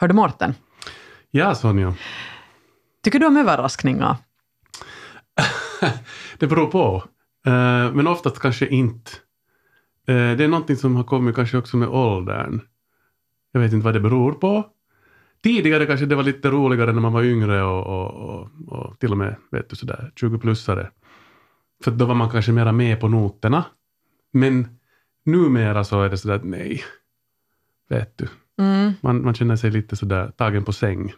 Hör du Mårten? Ja, Sonja. Tycker du om överraskningar? det beror på. Uh, men oftast kanske inte. Uh, det är någonting som har kommit kanske också med åldern. Jag vet inte vad det beror på. Tidigare kanske det var lite roligare när man var yngre och, och, och, och till och med vet du, sådär 20-plussare. För då var man kanske mera med på noterna. Men numera så är det sådär att nej, vet du. Mm. Man, man känner sig lite sådär tagen på säng.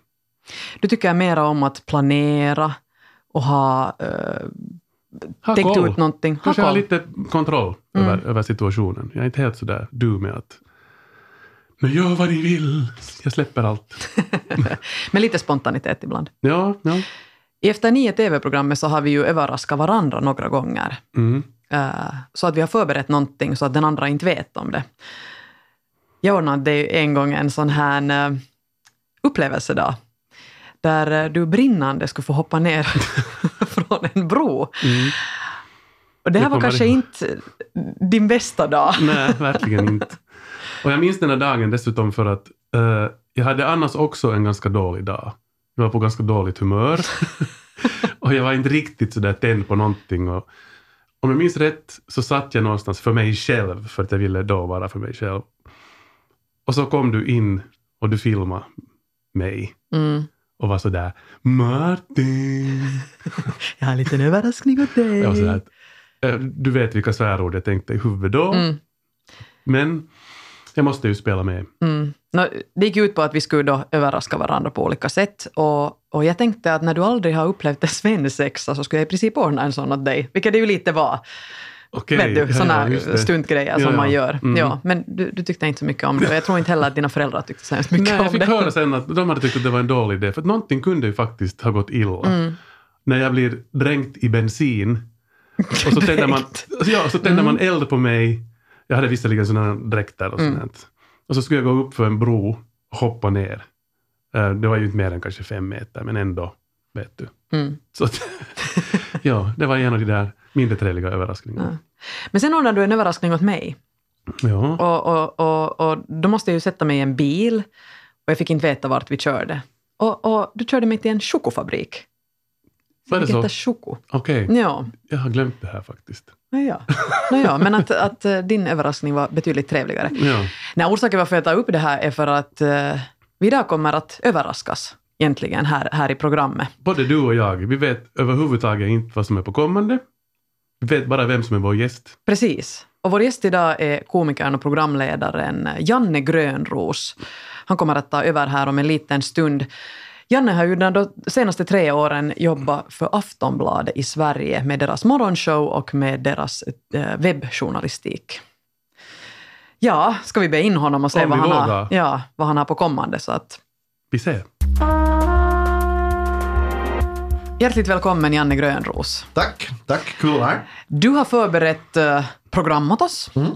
Du tycker mera om att planera och ha, uh, ha tänkt koll. ut någonting. Ha Kanske ha lite kontroll mm. över, över situationen. Jag är inte helt sådär du med att men gör vad ni vill, jag släpper allt. Men lite spontanitet ibland. Ja, ja. I Efter nio TV-programmet så har vi ju överraskat varandra några gånger. Mm. Uh, så att vi har förberett någonting så att den andra inte vet om det. Jag ordnade en gång en sån här uh, upplevelsedag där uh, du brinnande skulle få hoppa ner från en bro. Mm. Och det här var kanske inte din bästa dag. Nej, verkligen inte. Och jag minns den här dagen dessutom för att uh, jag hade annars också en ganska dålig dag. Jag var på ganska dåligt humör. och jag var inte riktigt sådär tänd på någonting. Och, om jag minns rätt så satt jag någonstans för mig själv, för att jag ville då vara för mig själv. Och så kom du in och du filmade mig. Mm. Och var sådär Martin. jag har en liten överraskning åt dig. Jag var sådär, eh, du vet vilka svärord jag tänkte i huvudet då. Mm. Men jag måste ju spela med. Mm. No, det gick ut på att vi skulle då överraska varandra på olika sätt. Och, och jag tänkte att när du aldrig har upplevt en svensexa så skulle jag i princip ordna en sån åt dig, vilket det ju lite var. Okay, Vet du, sådana ja, stuntgrejer ja, som man gör. Mm. Ja, men du, du, tyckte inte så mycket om det och jag tror inte heller att dina föräldrar tyckte så mycket Nej, om det. Jag fick höra sen att de hade tyckt att det var en dålig idé, för att någonting kunde ju faktiskt ha gått illa. Mm. När jag blir dränkt i bensin och så tänder man, ja, så tänder man mm. eld på mig jag hade visserligen sådana dräkter och sånt. Mm. Och så skulle jag gå upp för en bro och hoppa ner. Uh, det var ju inte mer än kanske fem meter, men ändå, vet du. Mm. Så ja, det var en av de där mindre trevliga överraskningarna. Ja. Men sen ordnade du en överraskning åt mig. Ja. Och, och, och, och då måste jag ju sätta mig i en bil och jag fick inte veta vart vi körde. Och, och du körde mig till en chokofabrik. Var det så? Choko. Okej. Okay. Ja. Jag har glömt det här faktiskt. Ja, ja. men att, att eh, din överraskning var betydligt trevligare. Ja. Nej, orsaken varför jag tar upp det här är för att uh, vi idag kommer att överraskas egentligen här, här i programmet. Både du och jag, vi vet överhuvudtaget inte vad som är på kommande. Vet bara vem som är vår gäst. Precis. Och vår gäst idag är komikern och programledaren Janne Grönros. Han kommer att ta över här om en liten stund. Janne har ju de senaste tre åren jobbat för Aftonbladet i Sverige med deras morgonshow och med deras eh, webbjournalistik. Ja, ska vi be in honom och se vad han, har, ja, vad han har på kommande? Så att... Vi ser. Hjärtligt välkommen Janne Grönros. Tack, tack. Kul cool här. Du har förberett uh, program åt oss. Mm.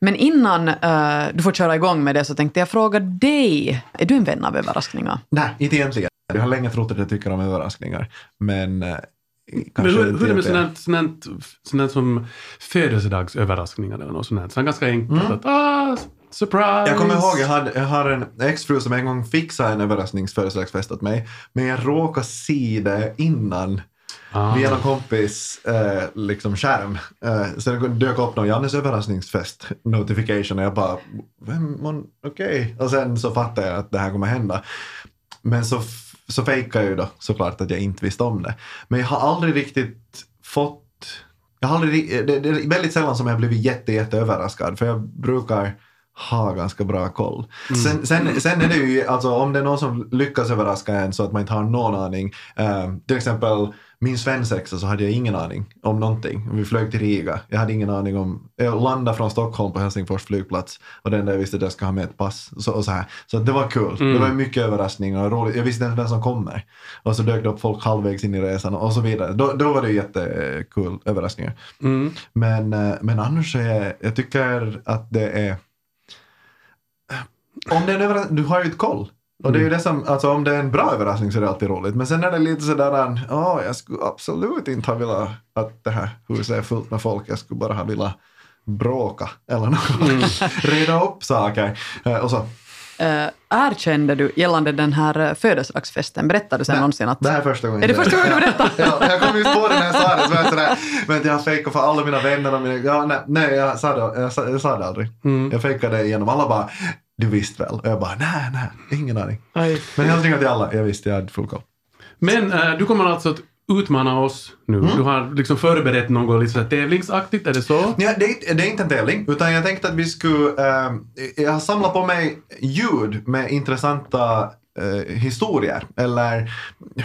Men innan uh, du får köra igång med det så tänkte jag fråga dig, är du en vän av överraskningar? Nej, inte egentligen. Jag har länge trott att jag tycker om överraskningar, men uh, men hur, hur är det med sånt, sånt, sånt som födelsedagsöverraskningar eller något sånt? Så ganska enkelt mm. att ah, surprise! Jag kommer ihåg, jag, hade, jag har en exfru som en gång fixade en överraskningsfödelsedagsfest åt mig, men jag råkade se det innan Ah. Via någon kompis eh, liksom skärm. Eh, sen dök upp någon Jannes överraskningsfest notification och jag bara, vem, okej. Okay. Och sen så fattade jag att det här kommer hända. Men så, så fejkade jag ju då såklart att jag inte visste om det. Men jag har aldrig riktigt fått, jag har aldrig, det, det är väldigt sällan som jag blivit jätte, jätte överraskad för jag brukar ha ganska bra koll. Mm. Sen, sen, sen är det ju, alltså om det är någon som lyckas överraska en så att man inte har någon aning. Eh, till exempel min svensexa så hade jag ingen aning om någonting. Vi flög till Riga. Jag hade ingen aning om... Jag landade från Stockholm på Helsingfors flygplats och den där jag visste att jag ska ha med ett pass. Så, och så, här. så det var kul. Mm. Det var mycket överraskningar och roligt. Jag visste inte vem som kommer. Och så dök det upp folk halvvägs in i resan och så vidare. Då, då var det jättekul överraskningar. Mm. Men, eh, men annars är jag, jag tycker att det är... Om det är en överraskning, du har ju ett koll. Och det är ju mm. det som, alltså om det är en bra överraskning så är det alltid roligt. Men sen är det lite sådär, ja, oh, jag skulle absolut inte ha velat att det här huset är fullt med folk. Jag skulle bara ha velat bråka eller något. Mm. Reda upp saker. Eh, och så äh, erkände du gällande den här eh, födelsedagsfesten? Berättade du sen Nej, någonsin att... Det här är första gången. Är det första gången du berättar? ja, jag kom just på det när jag sa det. Så jag sådär, men jag fejkade för alla mina vänner. Och mina, ja, nej, nej, jag sa det, jag sa, jag sa det aldrig. Mm. Jag fejkade det igenom. Alla bara, du visste väl? Och jag bara, nej, nej, ingen aning. Oj. Men jag ringde till alla. Jag visste, jag hade full koll. Men eh, du kommer alltså att utmana oss nu. Mm. Du har liksom förberett något lite så tävlingsaktigt, är det så? Ja, det, är- det är inte en tävling, utan jag tänkte att vi skulle... Eh, jag har samlat på mig ljud med intressanta eh, historier. Eller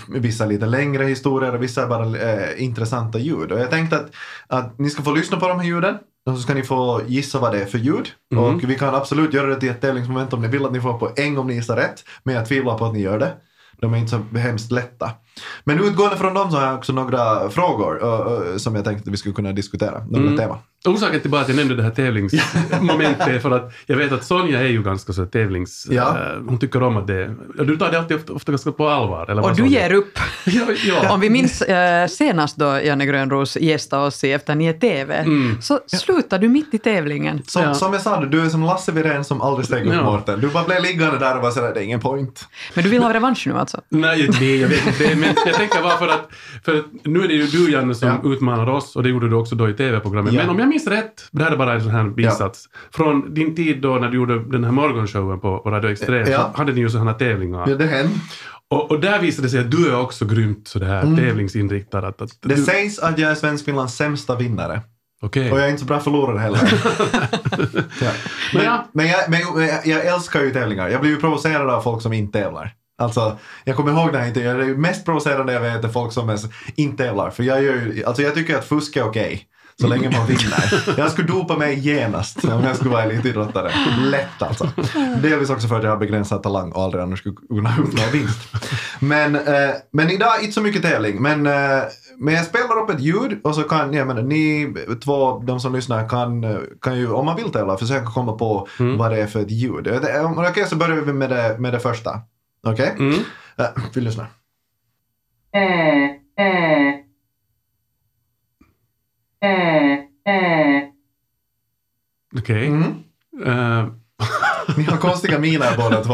vissa lite längre historier och vissa bara eh, intressanta ljud. Och jag tänkte att, att ni ska få lyssna på de här ljuden. Och så ska ni få gissa vad det är för ljud. Mm. Och vi kan absolut göra det till ett tävlingsmoment om ni vill att ni får poäng om ni gissar rätt. Men jag tvivlar på att ni gör det. De är inte så hemskt lätta. Men utgående från dem så har jag också några frågor uh, uh, som jag tänkte att vi skulle kunna diskutera. Några Mm. teman. Orsaken till bara att jag nämnde det här tävlingsmomentet är för att jag vet att Sonja är ju ganska så tävlings... Ja. eh, hon tycker om att det... Du tar det alltid ofta, ofta ganska på allvar. Eller vad Och du Sonja? ger upp. Ja, ja. Om vi minns eh, senast då Janne Grönros gästade oss i Efter ni är TV, Mm. så slutade du mitt i tävlingen. Som, Ja. som jag sa, du är som Lasse Wirén som aldrig steg upp Ja. Mårten. Du bara blev liggande där och var sådär, det är ingen point. Men du vill ha revansch nu alltså? Nej, det, jag vet inte. Men jag tänker bara för att, för att nu är det ju du Janne som Ja. utmanar oss och det gjorde du också då i TV-programmet. Ja. Men om jag minns rätt, det här är bara en sån här bisats. Från din tid då när du gjorde den här morgonshowen på, Radio Extrem Ja. så hade ni ju sådana tävlingar. Ja, det hände. Och, och där visade det sig att du är också grymt sådär tävlingsinriktad. Att, att Det du, sägs att jag är Svenskfinlands sämsta vinnare. Okej. Och jag är inte så bra förlorare heller. ja. Men, ja. men, jag, men jag, jag älskar ju tävlingar. Jag blir ju provocerad av folk som inte tävlar. Alltså, jag kommer ihåg när jag inte, jag är mest provocerande jag vet är folk som är, inte tävlar. För jag gör ju, alltså jag tycker att fusk är okej. Så länge man vinner. Jag skulle dopa mig genast om jag skulle vara elitidrottare. Lätt alltså. Delvis också för att jag har begränsad talang och aldrig annars skulle kunna uppnå vinst. Men, eh, men idag inte så mycket tävling. Men, eh, men jag spelar upp ett ljud och så kan, jag menar, ni två, de som lyssnar, kan, eh, kan ju om man vill tävla försöka komma på vad det är för ett ljud. Eh, Okej, så börjar vi med det, med det första. Okej? Mm. Eh, vi lyssnar. Okej. Mm. Eh, Ni har konstiga miner båda två.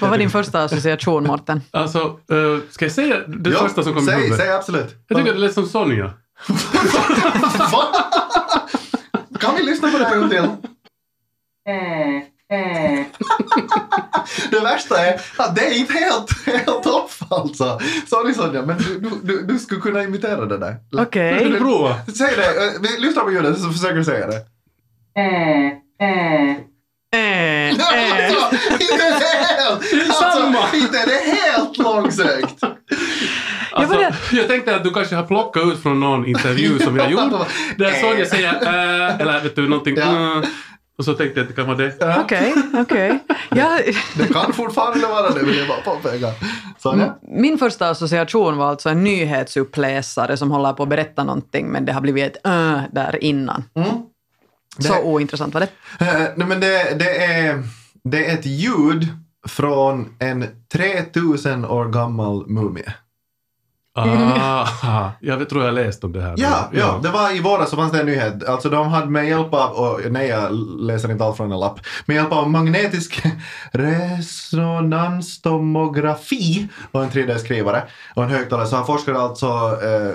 Vad var din första association, Mårten? alltså, eh, ska jag säga det Ja, första som kom i säg, huvudet? säg absolut. Jag tycker det lät som Sonja. Kan vi lyssna på det här en gång till? Det värsta är att det är inte helt, helt off alltså. Sorry Sonja, men du, du, du, du skulle kunna imitera det där. Okej. Du prova? Säg det, eh, vi lyssnar på ljudet så försöker du säga det. Eh, eh. Alltså, inte helt! Alltså, inte det helt långsökt. Alltså, var jag tänkte att du kanske har plockat ut från någon intervju som vi har gjort. Där Sonja säger äh, eller vet du någonting. Ja. äh, och så tänkte jag att det kan vara det. Okej, okej. Ja, Det kan fortfarande vara det, vill jag bara påpeka. Sonja? Min första association var alltså en nyhetsuppläsare som håller på att berätta någonting men det har blivit ett ö där innan. Mm. Så Det- ointressant var det. Eh, nej, men det, det, är, det är ett ljud från en 3000 år gammal mumie. Ah, jag tror jag läst om det här. Ja, ja, det var i våras så fanns det en nyhet. Alltså de hade med hjälp av, och nej jag läser inte allt från en lapp, med hjälp av magnetisk resonanstomografi och en 3D-skrivare och en högtalare så har forskare alltså eh,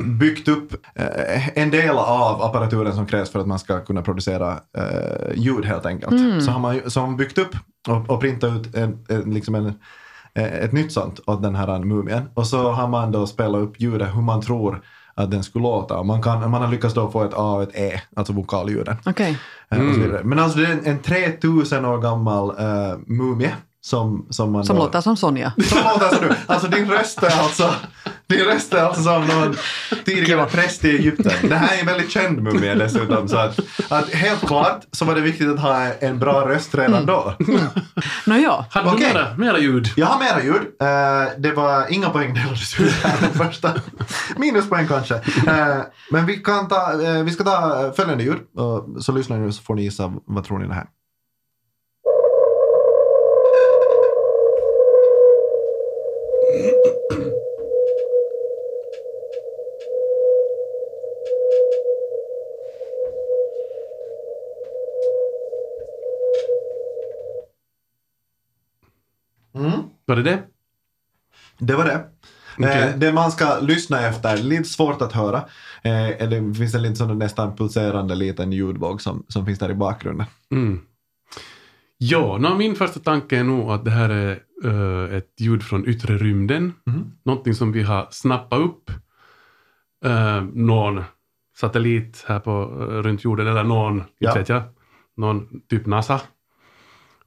byggt upp eh, en del av apparaturen som krävs för att man ska kunna producera eh, ljud helt enkelt. Så har man så har man byggt upp och, och printat ut en, en, liksom en, ett nytt sånt åt den här mumien. Och så har man då spelat upp ljudet hur man tror att den skulle låta. Och man, kan, man har lyckats då få ett A och ett E, alltså vokalljuden. Okej. Eh, vidare. Men alltså det är en, en 3000 år gammal uh, mumie som, som man Som då, låter som Sonja. som låter som du. Alltså din röst är alltså, din röst är alltså som någon tidigare präst i Egypten. Det här är en väldigt känd mumie dessutom. Så att, att helt klart så var det viktigt att ha en bra röst redan då. Nåja, Hade du Okej. mera, mera ljud? Jag har mera ljud. Eh, det var inga poäng delades ut här den första. Minuspoäng kanske. Eh, men vi, kan ta, eh, vi ska ta följande ljud. Och så lyssnar ni nu så får ni gissa vad tror ni det här Var det det? Det var det. Eh, det man ska lyssna efter, lite svårt att höra, eh, det finns en lite sån nästan pulserande liten ljudvåg som, som finns där i bakgrunden. Mm. Ja, nå, min första tanke är nog att det här är eh, ett ljud från yttre rymden. Mhm. Någonting som vi har snappat upp. Uh, någon satellit här på, eh, runt jorden, eller någon, Ja. inte vet jag, någon typ NASA.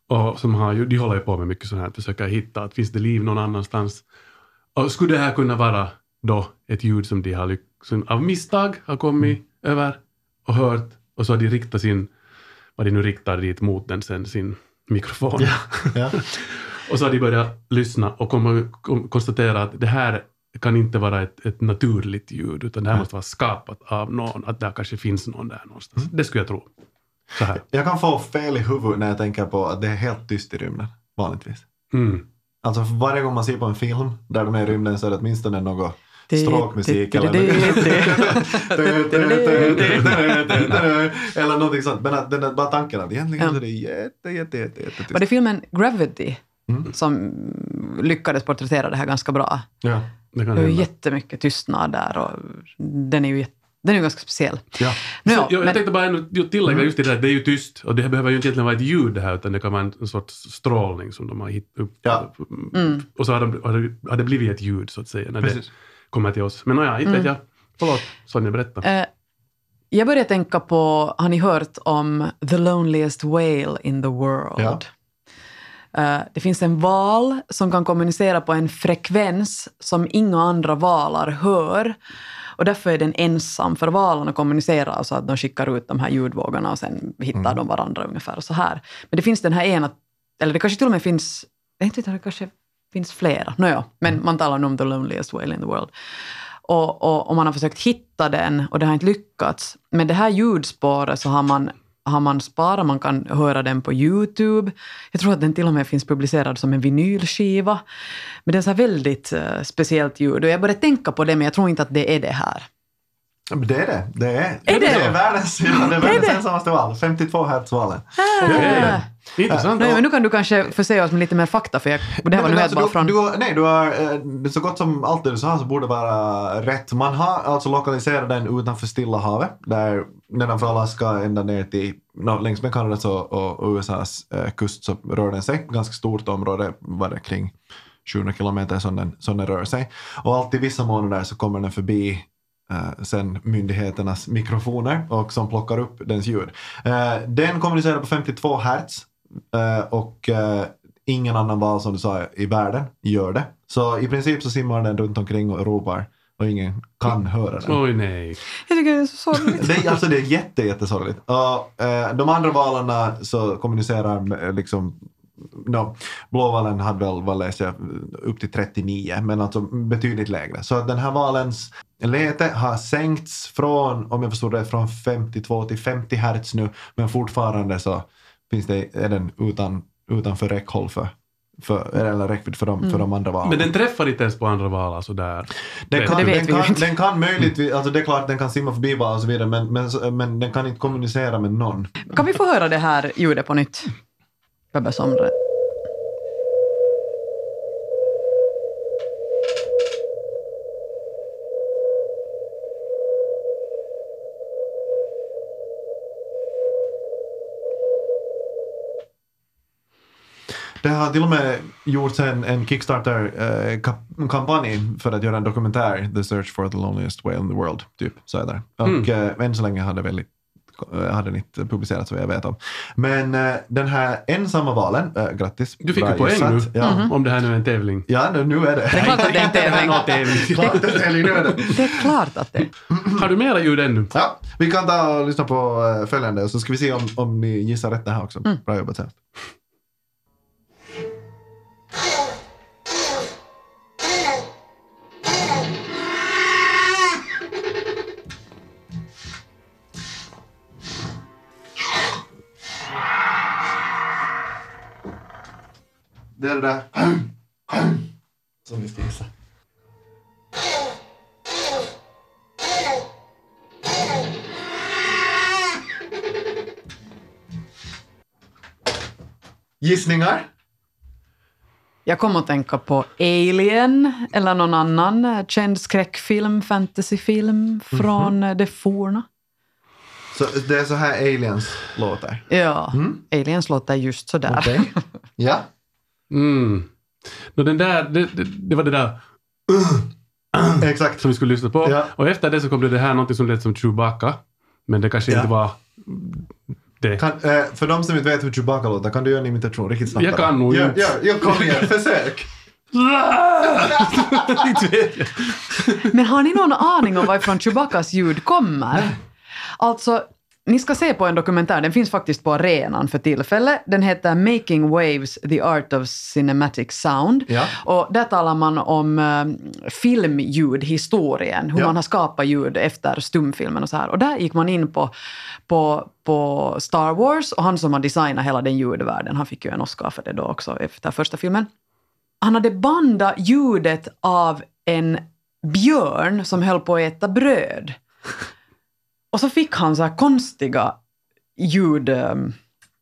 Och som har, de håller ju på med mycket sånt här, att försöka hitta att finns det liv någon annanstans. Och skulle det här kunna vara då ett ljud som de har lyck- som av misstag har kommit över och hört och så har de riktat sin, vad de nu riktar dit mot den sen, sin mikrofon. Ja. Och så har de börjat lyssna och kommer, kom, konstatera att det här kan inte vara ett, ett naturligt ljud, utan det här måste vara skapat av någon, att där kanske finns någon där någonstans. Det skulle jag tro. Så här. Jag kan få fel i huvudet när jag tänker på att det är helt tyst i rymden, vanligtvis. Mm. Alltså varje gång man ser på en film där de är i rymden så är det åtminstone något Det- stråkmusik eller eller någonting sånt. Men att den är bara tanken att egentligen Ja. så är det jätte, jätte, jätte, jätte Var det filmen Gravity Mm. som lyckades porträttera det här ganska bra? Ja. Det kan Det är jättemycket tystnad där och den är ju, jätte- den är ju ganska speciell. Ja. Nå, Så, ja, jag, jag men, tänkte bara ännu tillägga just det där, det är ju tyst och det behöver ju inte egentligen vara ett ljud det här utan det kan vara en, en sorts strålning som de har hittat upp. Ja. Mm. Och så har, de, har, det, har det blivit ett ljud så att säga när Precis. det kommer till oss. Men nåja, inte vet jag. Förlåt, Sonja, berätta. eh, jag började tänka på, har ni hört om The Loneliest Whale in the World? Ja. Eh, det finns en val som kan kommunicera på en frekvens som inga andra valar hör. Och därför är den ensam, för valarna kommunicerar så att de skickar ut de här ljudvågorna och sen hittar de varandra ungefär så här. Men det finns den här ena, eller det kanske till och med finns, jag vet inte, det kanske finns flera, nåja, men man talar nu om the loneliest whale in the world. Och, och, och man har försökt hitta den och det har inte lyckats. Men det här ljudspåret så har man, har man sparat, man kan höra den på YouTube. Jag tror att den till och med finns publicerad som en vinylskiva. Men det är så väldigt eh, speciellt ljud och jag började tänka på det men jag tror inte att det är det här. Men Det är det. Det är, Är det? är världens, det är världens det? ensammaste val. 52 hertz-valen. Ah. Intressant. Nej, men nu kan du kanske förse oss med lite mer fakta för jag, det här var nu helt alltså, bara du, från... du, har- nej, du har eh, så gott som allt det du sa så borde vara rätt. Man har alltså lokaliserat den utanför Stilla havet, där nedanför Alaska ända ner till, no, längs med Kanadas och, och, USAs eh, kust så rör den sig. Ganska stort område, var det kring 700 kilometer som den, som den rör sig. Och alltid vissa månader så kommer den förbi eh, sen myndigheternas mikrofoner och som plockar upp dens ljud. Eh, den kommunicerar på 52 hertz och eh, ingen annan val som du sa i världen gör det. Så i princip så simmar den runt omkring och ropar och ingen kan höra den. Oj nej. Jag tycker det är så sorgligt. Det, alltså det är jätte, jättesorgligt. Och, eh, de andra valarna så kommunicerar med, liksom No, blåvalen hade väl, vad läste jag, upp till 39, men alltså betydligt lägre. Så att den här valens läte har sänkts från, om jag förstod det, från 52 till 50 hertz nu, men fortfarande så finns det, är den utan, utanför räckhåll för, för, eller räckvidd för de, för de andra valen. Men den träffar inte ens på andra val alltså där. Den kan, Det vet den vi kan, inte. den kan möjligtvis, alltså det är klart den kan simma förbi val och så vidare, men, men, men den kan inte kommunicera med någon. Kan vi få höra det här ljudet på nytt? Bebbe Somre. Det har till och med gjorts en, en Kickstarter-kampanj för att göra en dokumentär, The Search for the Loneliest Whale in the World, typ. Så är det. Och Mm. eh, än så länge har det väl inte- eh, har den inte publicerats vad jag vet om. Men eh, den här ensamma valen, äh, grattis. Du fick ju poäng nu, Ja. om det här nu är en tävling. ja, nu, nu är det. Det är klart att det är en tävling. Tävling. Klart det är tävling, nu är det. Det är klart att det Har du mera ljud ännu? Ja, vi kan ta och lyssna på eh, följande och så ska vi se om, om ni gissar rätt det här också. Bra jobbat sen. Det är det där som vi ska gissa. Gissningar? Jag kom att tänka på Alien eller någon annan eh, känd skräckfilm, fantasyfilm från eh, det forna. Så det är så här aliens låter? Ja, Aliens låter just sådär. Okej. Ja. Mm. Nå, den där, det, det, det var det där Exakt. som vi skulle lyssna på. Ja. Och efter det så kom det, det här något som lät som Chewbacca. Men det kanske Ja. inte var det. Kan, eh, för de som inte vet hur Chewbacca låter, kan du göra en imitation riktigt snabbt? Jag kan nog ja, inte. ja, ja, kom igen, försök! inte vet jag. Men har ni någon aning om varifrån Chewbaccas ljud kommer? Alltså, ni ska se på en dokumentär, den finns faktiskt på arenan för tillfället. Den heter Making Waves, The Art of Cinematic Sound. Ja. Och där talar man om uh, filmljudhistorien, hur Ja. man har skapat ljud efter stumfilmen och så här. Och där gick man in på, på, på Star Wars och han som har designat hela den ljudvärlden, han fick ju en Oscar för det då också efter första filmen. Han hade bandat ljudet av en björn som höll på att äta bröd. Och så fick han så här konstiga ljud, um,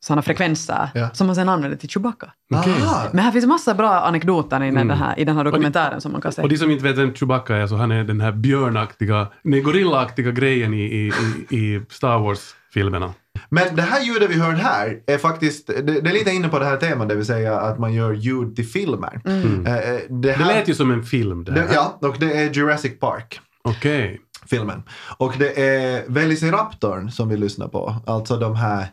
såna frekvenser, Ja. som han sen använde till Chewbacca. Aha. Men här finns massa bra anekdoter i, den, här, i den här dokumentären som man kan se. Och de som inte vet vem Chewbacca är, så han är den här björnaktiga, nej, gorillaaktiga grejen i, i, i, Star Wars-filmerna. Men det här ljudet vi hörde här är faktiskt, det, det är lite inne på det här temat, det vill säga att man gör ljud till filmer. Mm. Eh, eh, det, Det här, lät ju som en film det här. det, Ja, och det är Jurassic Park. Okej. Filmen. Och det är Velociraptorn som vi lyssnar på. Alltså de här,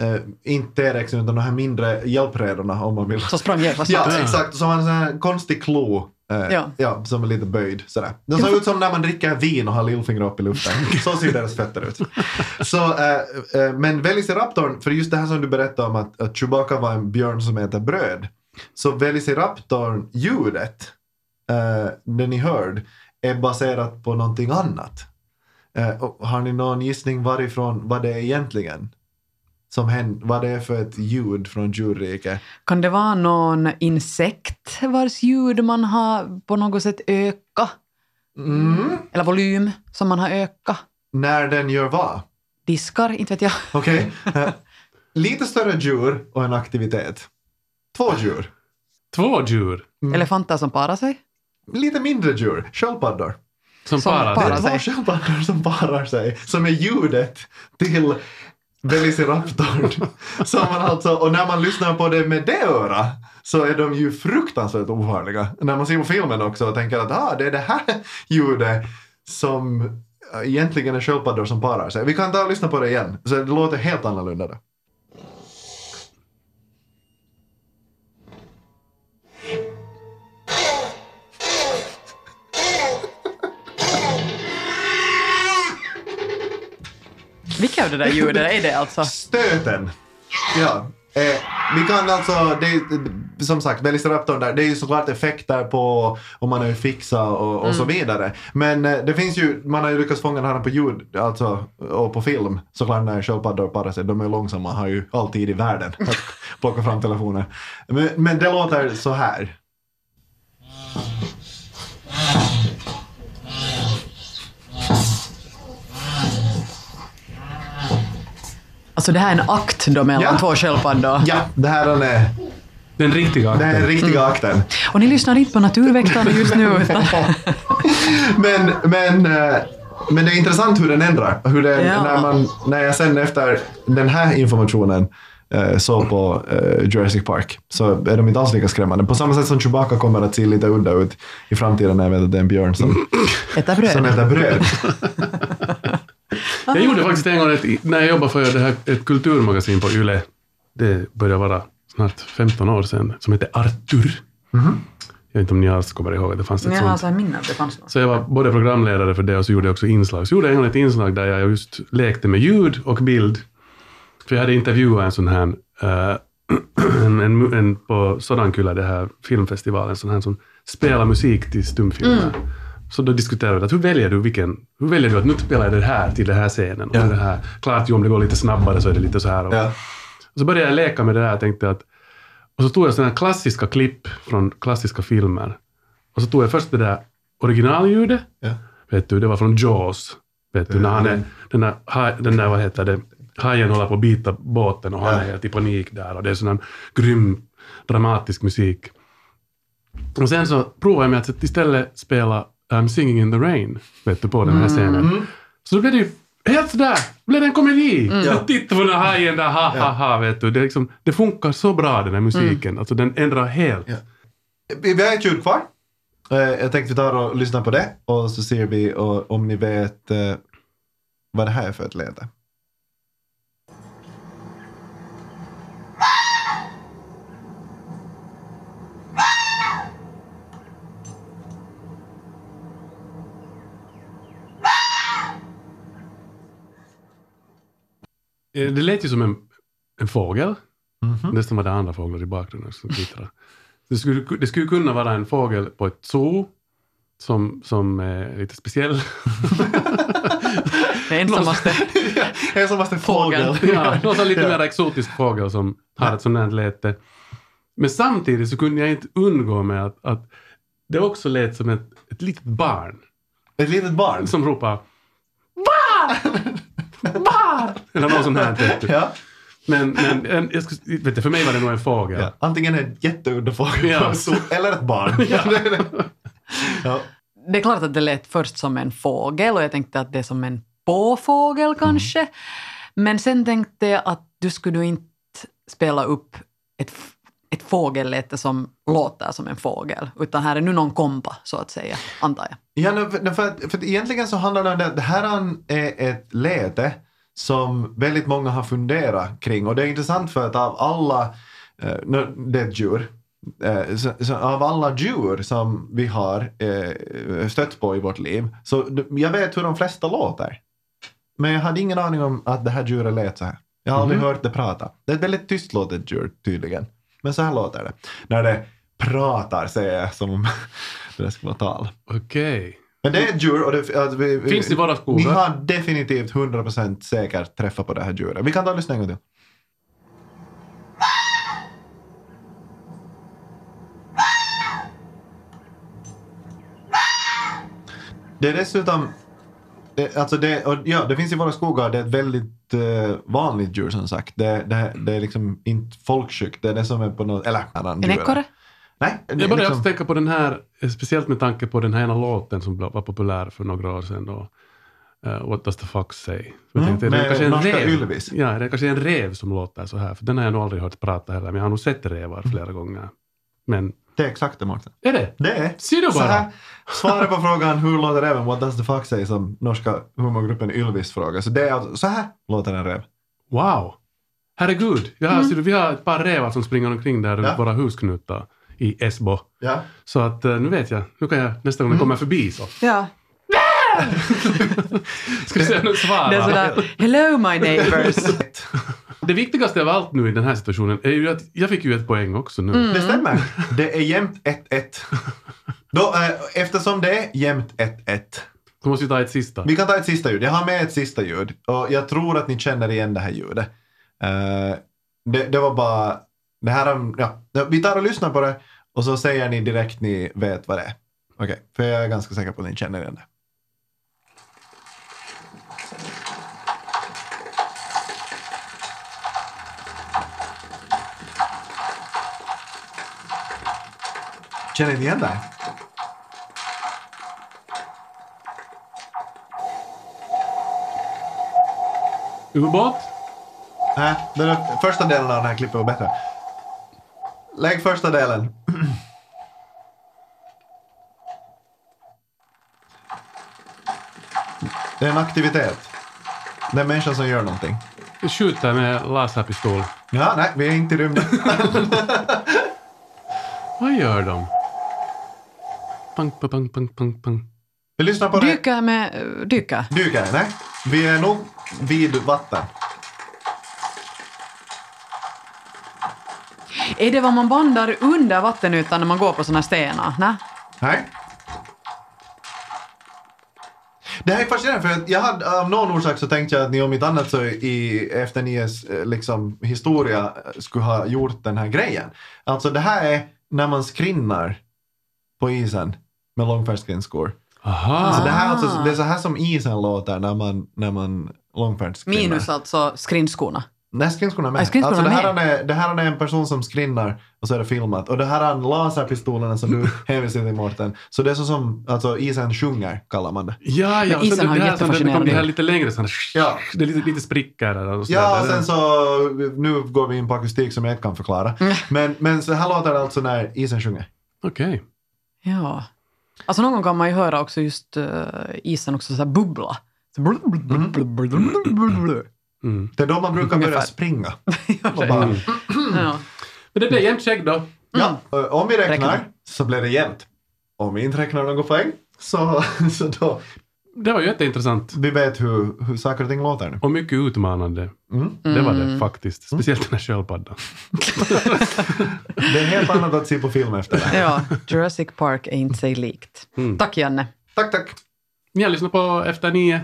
eh, inte T-rex utan de här mindre hjälpredorna om man vill. Så sprang jävla Ja, exakt. Som har en sån här konstig klo. Eh, Ja. ja. som är lite böjd sådär. De ser ut som när man dricker vin och har lillfingret upp i luften. Så ser deras fötter ut. Så, eh, men Velociraptorn, för just det här som du berättade om att, att Chewbacca var en björn som äter bröd. Så Velociraptorn-ljudet, det ni hörde, är baserat på någonting annat. Eh, och har ni någon gissning varifrån, vad det är egentligen? Som händer, vad det är för ett ljud från djurriket? Kan det vara någon insekt vars ljud man har på något sätt ökat? Mm. Eller volym som man har ökat? När den gör vad? Diskar? Inte vet jag. Okej. Eh, Lite större djur och en aktivitet. Två djur. Två djur Elefanter som parar sig? Lite mindre djur. Sköldpaddor. som, Som parar parar sig. sig. Två sköldpaddor som parar sig. Som är ljudet till Velociraptorn. Som man alltså, och när man lyssnar på det med det öra så är de ju fruktansvärt ofarliga. När man ser på filmen också och tänker att ah, det är det här ljudet som eh, egentligen är sköldpaddor som parar sig. Vi kan ta och lyssna på det igen. Så det låter helt annorlunda. Då. Vilka av det där ljudet är det alltså? Stöten. Ja. Eh, vi kan alltså, det, är- som sagt, Velociraptorn där, det är ju såklart effekter på om man är fixa och, och så vidare. Men eh, det finns ju, man har ju lyckats fånga den här på ljud, alltså, och på film. Såklart när sköldpaddor parar sig, de är långsamma, har ju all tid i världen att plocka fram telefoner. Men, men det låter så här. Alltså det här är en akt då mellan Ja. två sköldpaddor. Ja, det här är, den- Den riktiga det akten. den riktiga akten. Och ni lyssnar inte på Naturväktarna just nu utan... Men, men, eh, men det är intressant hur den ändrar. Hur den, Ja. när, man, när jag sen efter den här informationen eh, såg på eh, Jurassic Park så är de inte alls lika skrämmande. På samma sätt som Chewbacca kommer att se lite udda ut i framtiden när jag vet att det är en björn som, som bröd. äter bröd. Jag gjorde faktiskt en gång ett, när jag jobbade för det här, ett kulturmagasin på Yle. Det börjar vara snart 15 år sedan. Som heter Artur. Jag vet inte om ni alls kommer ihåg att det fanns ett jag har sånt. så här minne det fanns något. Så jag var både programledare för det och så gjorde jag också inslag. Så gjorde jag en gång ett inslag där jag just lekte med ljud och bild. För jag hade intervjuat en sån här, eh, en, en, en på Sodankyla, det här filmfestivalen, en sån här som spelar musik till stumfilmer. Så då diskuterade vi att hur väljer du vilken, hur väljer du att nu spelar jag det här till den här scenen? Och Ja. det här, klart ju om det går lite snabbare så är det lite så här. Och, Ja. och så började jag leka med det där och tänkte att... Och så tog jag sådana klassiska klipp från klassiska filmer. Och så tog jag först det där originalljudet. Ja. Vet du, det var från Jaws. Vet du, när han är, den där, den där, vad heter det, hajen håller på att bita båten och han Ja. är helt i panik där och det är sån här grym, dramatisk musik. Och sen så provade jag med att istället spela I'm singing in the rain, vet du, på den här scenen. Så då blev det ju helt sådär, blev det en komedi. Jag tittar på den här hajen där, ha ha ha, vet du. Det, liksom, det funkar så bra den här musiken, alltså den ändrar helt. Ja. Vi vi har ett ljud kvar. Eh, Jag tänkte vi tar och lyssnar på det och så ser vi och, om ni vet eh, vad det här är för ett läte. Det lät ju som en, en fågel. Nästan var det andra fåglar i bakgrunden som kvittrade. Det skulle, det skulle kunna vara en fågel på ett zoo som, som är lite speciell. Det ensammaste. Ensammaste fågel. Fågel. ja, någon lite Ja. mer exotisk fågel som har ett sånt här läte. Men samtidigt så kunde jag inte undgå med att, att det också lät som ett, ett litet barn Ett litet barn. som ropar Barn! Eller något sånt här. Du. Ja. Men, men en, jag skulle, vet du, för mig var det nog en fågel. Ja. Antingen en jätteudda fågel Ja. eller ett barn. ja. Det är klart att det lät först som en fågel och jag tänkte att det är som en påfågel kanske. Men sen tänkte jag att du skulle inte spela upp ett, ett fågelläte som låter som en fågel, utan här är nu någon kompa så att säga, antar jag. Ja, för, för, för egentligen så handlar det om det att det här är ett läte som väldigt många har funderat kring. Och det är intressant för att av alla, eh, det är ett djur, eh, så, så av alla djur som vi har eh, stött på i vårt liv, så jag vet hur de flesta låter. Men jag hade ingen aning om att det här djuret lät så här. Jag har aldrig hört det prata. Det är ett väldigt tystlåtet djur tydligen. Men så här låter det. När det pratar säger jag som om det skulle vara tal. Okej. Men det är ett djur och det, alltså, vi, Finns det i våra skogar? Ni har definitivt 100% säkert träffat på det här djuret. Vi kan ta och lyssna en gång till. Det är dessutom, det, alltså det, och ja, det finns i våra skogar, det är ett väldigt eh, vanligt djur som sagt. Det, det, det är liksom inte folksjukt, det är det som är på något, eller annan En ekorre? Nej, det Jag började liksom, tänka på den här, eh, speciellt med tanke på den här ena låten som var populär för några år sedan. Då. Eh, What does the fox say? Så Mm, tänkte, det med kanske en norska rev? Ylvis. Ja, det är kanske en rev som låter så här. För den har jag nog aldrig hört prata heller, men jag har nog sett revar flera gånger. Men det är exakt det Mårten. är det? Det är. Ser du Så bara? här, svaret på frågan hur låter räven, what does the fox say, som norska humorgruppen Ylvis frågar. Så det är alltså, så här låter en räv. Wow! Herregud! Jag har, ser du, vi har ett par rävar som springer omkring där runt Ja. våra husknutar i Esbo. Ja. Så att eh, nu vet jag. Nu kan jag nästa gång jag kommer förbi så. Ja. Ska jag säga något svar? Det är sådär, hello my neighbors. Det viktigaste av allt nu i den här situationen är ju att jag fick ju ett poäng också nu. Mm. Det stämmer. Det är jämnt 1-1. Då, eh, eftersom det är jämnt 1-1. Så måste vi ta ett sista. Vi kan ta ett sista ljud. Jag har med ett sista ljud. Och jag tror att ni känner igen det här ljudet. Eh, det, det var bara... Det här, är- ja, vi tar och lyssnar på det och så säger ni direkt ni vet vad det är. Okej, för jag är ganska säker på att ni känner igen det. Känner ni igen det? Ubåt? Nej, den första delen av den här klippet var bättre. Lägg första delen. Det är en aktivitet. Det är en människa som gör någonting. Skjuter med laserpistol. Ja, nej, vi är inte i rymden. Vad gör de? Pang, pang, pang, pang, pang, pang. Vi lyssnar på det. Dyka med... Dyka. Dyker, nej. Vi är nog vid vatten. Är det vad man bandar under vattenytan när man går på såna stenar? Nej. Nej. Det här är fascinerande för att jag hade, av någon orsak så tänkte jag att ni om inte annat så i, efter Nies eh, liksom, historia eh, skulle ha gjort den här grejen. Alltså det här är när man skrinnar på isen med långfärdsskridskor. Aha. Så det, här, är alltså, det är så här som isen låter när man, när man långfärdsskrinnar. Minus alltså skrinskorna. Nej, skrinskorna med. Ja, skrinskorna alltså, det, här med. är, det här är en person som skrinnar och så är det filmat. Och det här är laserpistolerna som du hänvisar till Mårten. Så det är så som alltså, isen sjunger, kallar man det. Ja, ja. Men isen har som- det jättefascinerande det här lite längre sådana, Ja. det är lite, lite sprickor där och sådär. Ja, och sen så, nu går vi in på akustik som jag inte kan förklara. Mm. Men, men så här låter det alltså när isen sjunger. Okej. Ja. Alltså någon gång kan man ju höra också just uh, isen också så här bubbla. Så blub, blub, blub, Mm. Det är då man brukar börja Ungefär. springa. Och bara, Mm. Ja. Men det blev jämnt skägg då. ja, om vi räknar Räknar. så blir det jämnt. Om vi inte räknar någon poäng så, så då Det var jätteintressant. vi vet hur, hur saker och ting låter nu. Och mycket utmanande. Mm. Det var det faktiskt. Speciellt den här sköldpaddan. Det är helt annat att se på film efter det. ja, Jurassic Park är inte sig likt. Mm. Tack Janne. Tack, tack. Ni har lyssnat på Efter nio.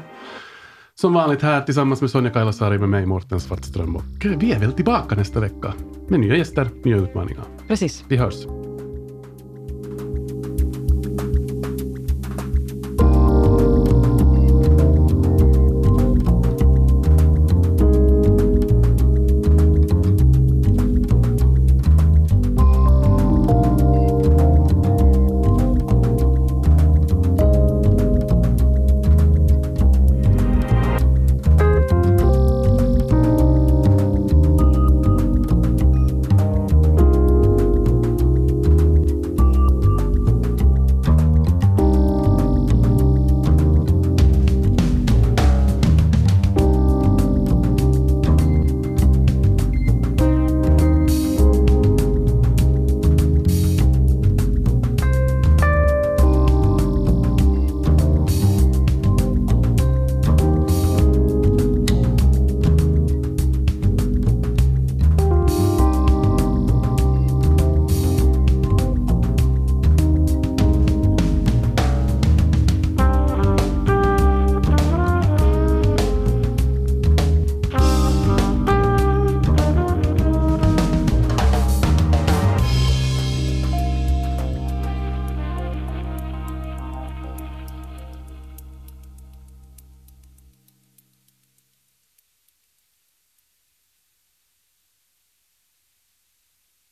Som vanligt här tillsammans med Sonja Kailasari med mig, Mårten Svartström. Och vi är väl tillbaka nästa vecka med nya gäster, nya utmaningar. Precis. Vi hörs.